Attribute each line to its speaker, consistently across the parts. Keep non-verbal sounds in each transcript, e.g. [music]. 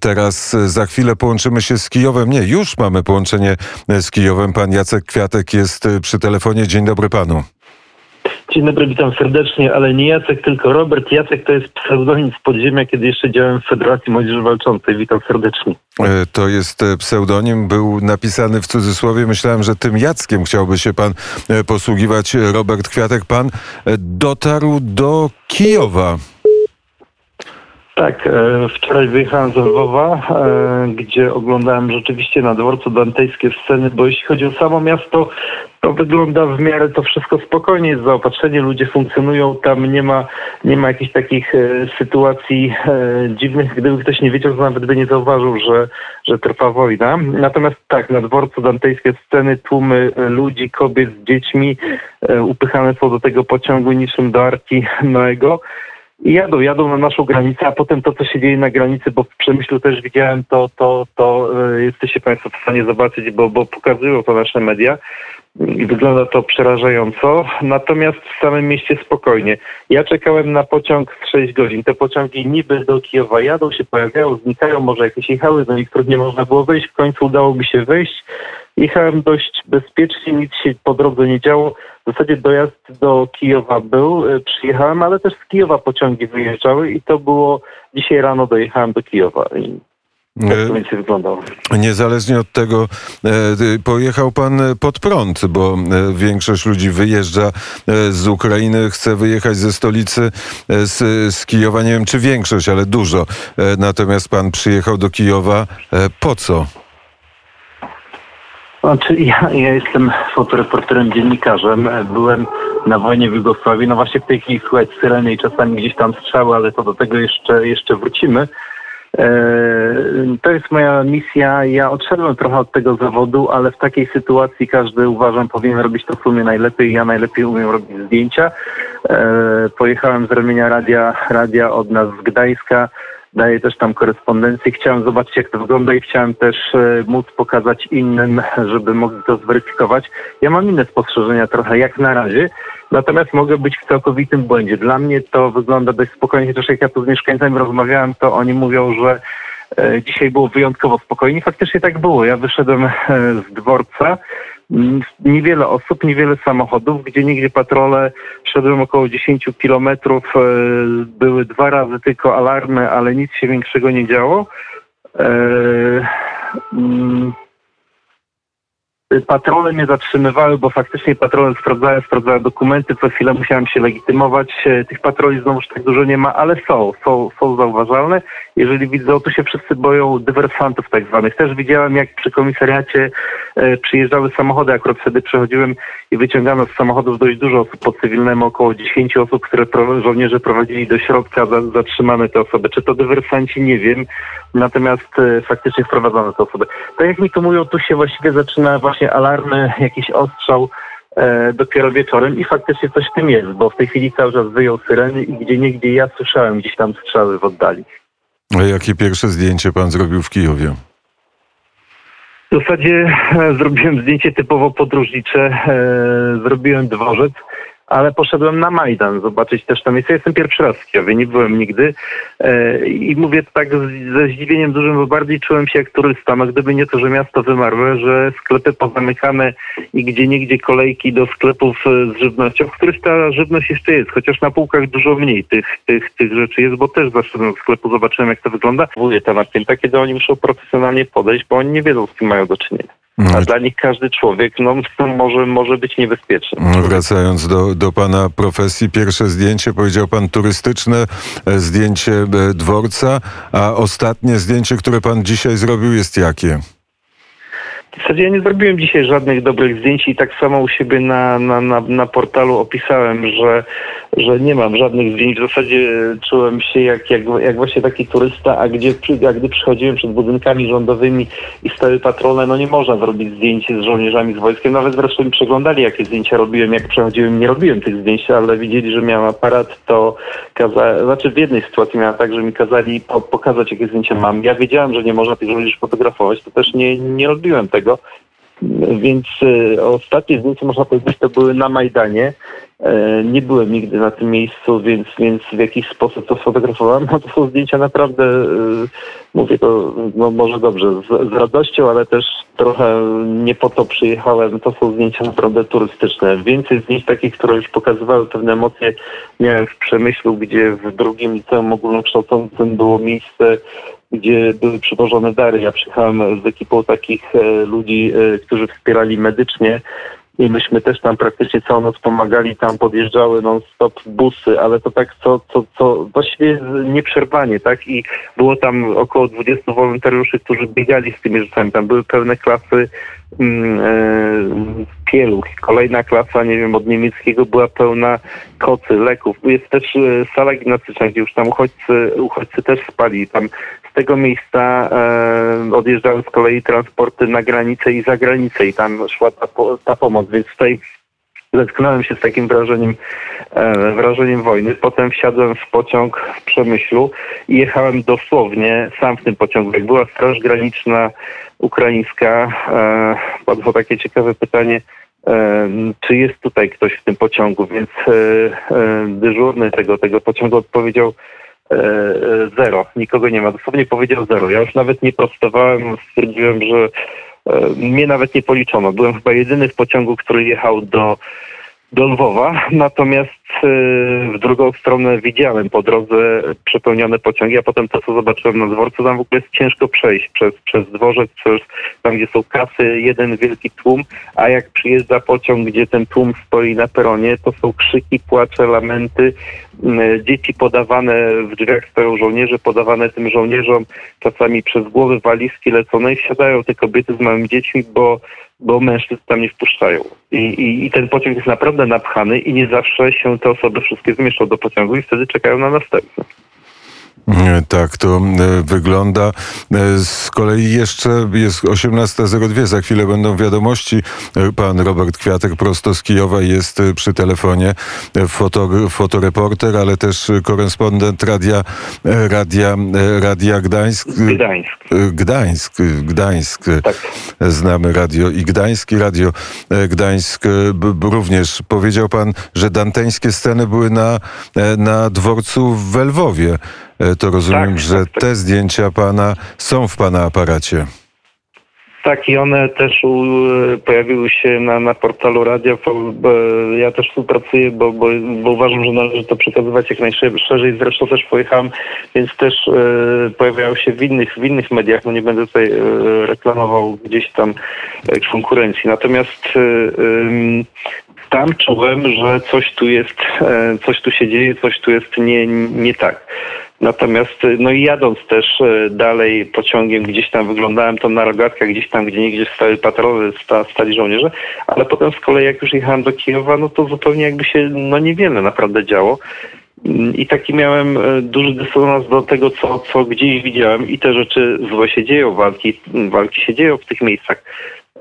Speaker 1: Teraz za chwilę połączymy się z Kijowem. Nie, już mamy połączenie z Kijowem. Pan Jacek Kwiatek jest przy telefonie. Dzień dobry panu.
Speaker 2: Dzień dobry, witam serdecznie, ale nie Jacek, tylko Robert. Jacek to jest pseudonim z podziemia, kiedy jeszcze działałem w Federacji Młodzieży Walczącej. Witam serdecznie.
Speaker 1: E, to jest e, pseudonim, był napisany w cudzysłowie. Myślałem, że tym Jackiem chciałby się pan e, posługiwać. Robert Kwiatek, pan dotarł do Kijowa.
Speaker 2: Tak, wczoraj wyjechałem z Lwowa, gdzie oglądałem rzeczywiście na dworcu dantejskie sceny, bo jeśli chodzi o samo miasto, to wygląda w miarę to wszystko spokojnie, jest zaopatrzenie, ludzie funkcjonują, tam nie ma, nie ma jakichś takich e, sytuacji e, dziwnych. Gdyby ktoś nie wiedział, to nawet by nie zauważył, że, że trwa wojna. Natomiast tak, na dworcu dantejskie sceny, tłumy e, ludzi, kobiet z dziećmi e, upychane są do tego pociągu niczym do Arki [laughs] Noego. I jadą, jadą na naszą granicę, a potem to, co się dzieje na granicy, bo w Przemyślu też widziałem, to, to, to e, jesteście Państwo w stanie zobaczyć, bo, bo pokazują to nasze media i wygląda to przerażająco. Natomiast w samym mieście spokojnie. Ja czekałem na pociąg z 6 godzin. Te pociągi niby do Kijowa jadą, się pojawiają, znikają, może jakieś jechały, do niektórych nie można było wejść. W końcu udało mi się wejść. Jechałem dość bezpiecznie, nic się po drodze nie działo. W zasadzie dojazd do Kijowa był, e, przyjechałem, ale też z Kijowa pociągi wyjeżdżały i to było dzisiaj rano dojechałem do Kijowa. I tak to mniej wyglądało.
Speaker 1: Niezależnie od tego, e, pojechał pan pod prąd, bo e, większość ludzi wyjeżdża z Ukrainy, chce wyjechać ze stolicy z, z Kijowa. Nie wiem, czy większość, ale dużo. Natomiast pan przyjechał do Kijowa. Po co?
Speaker 2: Znaczy ja, ja jestem fotoreporterem, dziennikarzem. Byłem na wojnie w Jugosławii. No właśnie w tej chwili słuchać syreny i czasami gdzieś tam strzały, ale to do tego jeszcze, jeszcze wrócimy. E, to jest moja misja. Ja odszedłem trochę od tego zawodu, ale w takiej sytuacji każdy uważam powinien robić to w sumie najlepiej. Ja najlepiej umiem robić zdjęcia. E, pojechałem z ramienia radia, radia od nas z Gdańska daję też tam korespondencję. Chciałem zobaczyć, jak to wygląda i chciałem też e, móc pokazać innym, [laughs] żeby mogli to zweryfikować. Ja mam inne spostrzeżenia trochę, jak na razie, natomiast mogę być w całkowitym błędzie. Dla mnie to wygląda dość spokojnie, chociaż jak ja tu z mieszkańcami rozmawiałem, to oni mówią, że e, dzisiaj było wyjątkowo spokojnie. Faktycznie tak było. Ja wyszedłem e, z dworca, niewiele osób, niewiele samochodów, gdzie nigdzie patrole, szedłem około 10 kilometrów, e, były dwa razy tylko alarmy, ale nic się większego nie działo. E, mm, patrole mnie zatrzymywały, bo faktycznie patrole sprawdzają, sprawdzają dokumenty, co chwilę musiałem się legitymować. E, tych patroli znowuż tak dużo nie ma, ale są, są, są zauważalne. Jeżeli widzą, to się wszyscy boją dywersantów tak zwanych. Też widziałem, jak przy komisariacie e, przyjeżdżały samochody, akurat wtedy przechodziłem i wyciągano z samochodów dość dużo osób po cywilnemu, około 10 osób, które żołnierze prowadzili do środka, za, zatrzymane te osoby. Czy to dywersanci, nie wiem. Natomiast e, faktycznie wprowadzano te osoby. Tak jak mi tu mówią, tu się właściwie zaczyna właśnie właśnie alarmy, jakiś ostrzał e, dopiero wieczorem i faktycznie coś w tym jest, bo w tej chwili cały czas wyjął syreny i gdzie niegdzie ja słyszałem gdzieś tam strzały w oddali.
Speaker 1: A jakie pierwsze zdjęcie pan zrobił w Kijowie?
Speaker 2: W zasadzie e, zrobiłem zdjęcie typowo podróżnicze, e, zrobiłem dworzec ale poszedłem na Majdan zobaczyć też tam miejsce. Jestem pierwszy raz w Kijowie, nie byłem nigdy e, i mówię tak ze zdziwieniem dużym, bo bardziej czułem się jak turysta. No gdyby nie to, że miasto wymarłe, że sklepy pozamykane i gdzie niegdzie kolejki do sklepów e, z żywnością, w których ta żywność jeszcze jest, chociaż na półkach dużo mniej tych, tych, tych rzeczy jest, bo też zaszedłem do sklepu, zobaczyłem jak to wygląda. Mówię ta napięta, kiedy oni muszą profesjonalnie podejść, bo oni nie wiedzą z kim mają do czynienia. A no dla nich każdy człowiek no, [laughs] może, może być niebezpieczny.
Speaker 1: No, wracając do, do pana profesji, pierwsze zdjęcie, powiedział pan turystyczne, e, zdjęcie e, dworca, a ostatnie zdjęcie, które pan dzisiaj zrobił jest jakie?
Speaker 2: W zasadzie ja nie zrobiłem dzisiaj żadnych dobrych zdjęć i tak samo u siebie na, na, na, na portalu opisałem, że, że nie mam żadnych zdjęć. W zasadzie czułem się jak, jak, jak właśnie taki turysta, a gdzie a gdy przychodziłem przed budynkami rządowymi i stały patrole, no nie można zrobić zdjęć z żołnierzami, z wojskiem. Nawet zresztą mi przeglądali, jakie zdjęcia robiłem, jak przechodziłem. Nie robiłem tych zdjęć, ale widzieli, że miałem aparat, to kaza... znaczy w jednej sytuacji miałem tak, że mi kazali pokazać, jakie zdjęcia mam. Ja wiedziałem, że nie można tych żołnierzy fotografować, to też nie, nie robiłem tego. Więc e, ostatnie zdjęcia, można powiedzieć, to były na Majdanie. E, nie byłem nigdy na tym miejscu, więc, więc w jakiś sposób to sfotografowałem. No to są zdjęcia naprawdę, e, mówię to no może dobrze, z, z, radością, ale też trochę nie po to przyjechałem. To są zdjęcia naprawdę turystyczne. Więcej zdjęć takich, które już pokazywały pewne emocje miałem w Przemyślu, gdzie w drugim liceum ogólnokształcącym było miejsce gdzie były przywożone dary. Ja przyjechałem z ekipą takich e, ludzi, którzy wspierali medycznie i myśmy też tam praktycznie całą noc pomagali, tam podjeżdżały non-stop busy, ale to tak co, co, co właściwie nieprzerwanie, tak? I było tam około 20 wolontariuszy, którzy biegali z tymi rzeczami. Tam były pełne klasy mm, e, pieluch. Kolejna klasa, nie wiem, od niemieckiego była pełna kocy, leków. Jest też e, sala gimnastyczna, gdzie już tam uchodźcy, uchodźcy też spali. Tam tego miejsca e, odjeżdżały z kolei transporty na granicę i za granicę i tam szła ta, ta pomoc, więc tutaj zetknąłem się z takim wrażeniem, e, wrażeniem wojny. Potem wsiadłem w pociąg w Przemyślu i jechałem dosłownie sam w tym pociągu. Jak była Straż Graniczna ukraińska, e, padło takie ciekawe pytanie, e, czy jest tutaj ktoś w tym pociągu, więc e, e, dyżurny tego, tego pociągu odpowiedział, zero. Nikogo nie ma. Dosłownie powiedział zero. Ja już nawet nie prostowałem, stwierdziłem, że e, mnie nawet nie policzono. Byłem chyba jedyny w pociągu, który jechał do do Lwowa, natomiast e, w drugą stronę widziałem po drodze przepełnione pociągi, a potem to, co zobaczyłem na dworcu, tam w ogóle jest ciężko przejść przez, przez dworzec, przez tam, gdzie są kasy, jeden wielki tłum, a jak przyjeżdża pociąg, gdzie ten tłum stoi na peronie, to są krzyki, płacze, lamenty, dzieci podawane w drzwiach stoją żołnierze, podawane tym żołnierzom, czasami przez głowy walizki lecone i wsiadają te kobiety z małymi dziećmi, bo bo mężczyzn tam nie wpuszczają. I, i, I, ten pociąg jest naprawdę napchany i nie zawsze się te osoby wszystkie zmieszczą do pociągu i wtedy czekają na następny.
Speaker 1: Tak to e, wygląda. E, z kolei jeszcze jest 18.02. Za chwilę będą wiadomości. E, pan Robert Kwiatek prosto z Kijowa jest przy telefonie. Foto, fotoreporter, ale też korespondent radia, radia, radia Gdańsk.
Speaker 2: Gdańsk.
Speaker 1: Gdańsk. Gdańsk. Tak. Znamy radio i Gdańsk i radio Gdańsk również. Powiedział pan, że danteńskie sceny były na, na dworcu w Lwowie. E, to rozumiem, tak, że tak, tak. te zdjęcia pana są w pana aparacie.
Speaker 2: Tak, i one też u, pojawiły się na, na portalu radia. Ja też współpracuję, bo, bo, bo uważam, że należy to przekazywać jak najszerzej. Zresztą też pojechałem, więc też e, pojawiają się w innych, w innych mediach. No nie będę tutaj e, reklamował gdzieś tam e, konkurencji. Natomiast e, tam czułem, że coś tu jest, e, coś tu się dzieje, coś tu jest nie, nie tak. Natomiast, y, no i jadąc też y, dalej pociągiem, gdzieś tam wyglądałem to na rogatkach, gdzieś tam, gdzie niegdzie stały patrole, stali żołnierze, ale potem z kolei jak już jechałem do Kijowa, no to zupełnie jakby się, no niewiele naprawdę działo. I taki miałem y, duży dysonans do tego, co, co gdzieś widziałem i te rzeczy złe się dzieją, walki, walki się dzieją w tych miejscach.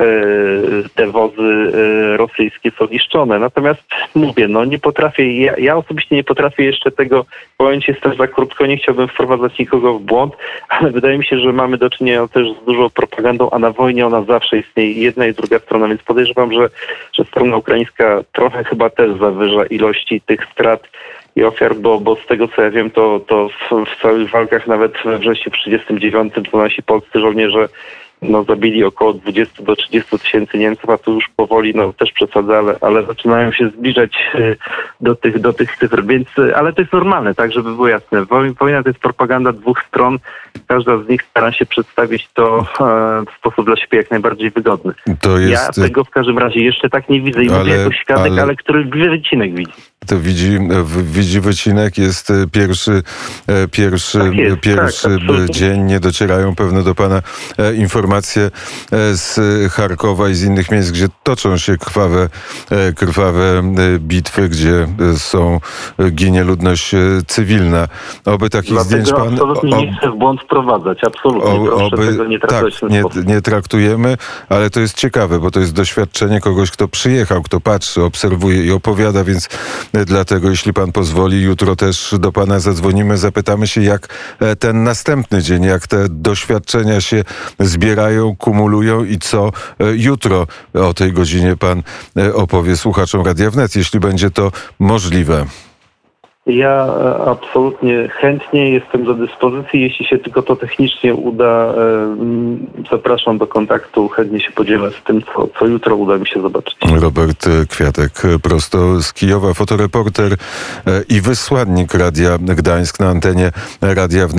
Speaker 2: E, te wozy e, rosyjskie są niszczone. Natomiast mówię, no nie potrafię, ja, ja osobiście nie potrafię jeszcze tego pojąć, jestem za krótko, nie chciałbym wprowadzać nikogo w błąd, [laughs] ale wydaje mi się, że mamy do czynienia też z dużą propagandą, a na wojnie ona zawsze istnieje jedna i druga strona, więc podejrzewam, że, że strona ukraińska trochę chyba też zawyża ilości tych strat i ofiar, bo, bo z tego co ja wiem, to, to w, w całych walkach nawet we wrześniu 1939 to nasi polscy żołnierze no, zabili około 20 do 30 tysięcy Niemców, a tu już powoli, no też przesadzę, ale, ale zaczynają się zbliżać e, do tych, do tych cyfr, więc, e, ale to jest normalne, tak, żeby było jasne. Wojna to jest propaganda dwóch stron, każda z nich stara się przedstawić to e, w sposób dla siebie jak najbardziej wygodny. Jest... Ja tego w każdym razie jeszcze tak nie widzę i ale, mówię jako świadek, ale, ale który wycinek widzi.
Speaker 1: To widzi, widzi wycinek, jest pierwszy, pierwszy, tak jest, pierwszy tak, dzień, nie docierają pewno do pana informacje informacje e, z Charkowa i z innych miejsc, gdzie toczą się krwawe, e, krwawe e, bitwy, gdzie są, ginie ludność cywilna.
Speaker 2: Oby takich Dlatego zdjęć pan... absolutnie nie chcę w błąd wprowadzać, absolutnie. O, oby, tego nie traktować
Speaker 1: tak, nie, nie traktujemy, ale to jest ciekawe, bo to jest doświadczenie kogoś, kto przyjechał, kto patrzy, obserwuje i opowiada, więc Dlatego, jeśli pan pozwoli, jutro też do pana zadzwonimy, zapytamy się, jak ten następny dzień, jak te doświadczenia się zbierają, kumulują i co e, jutro o tej godzinie pan e, opowie słuchaczom Radia Wnet, jeśli będzie to możliwe.
Speaker 2: Ja e, absolutnie chętnie jestem do dyspozycji, jeśli się tylko to technicznie uda. Zapraszam do kontaktu, chętnie się podzielę z tym, co, co jutro uda mi się zobaczyć.
Speaker 1: Robert Kwiatek, prosto z Kijowa, fotoreporter i wysłannik Radia Gdańsk na antenie Radia Wnet.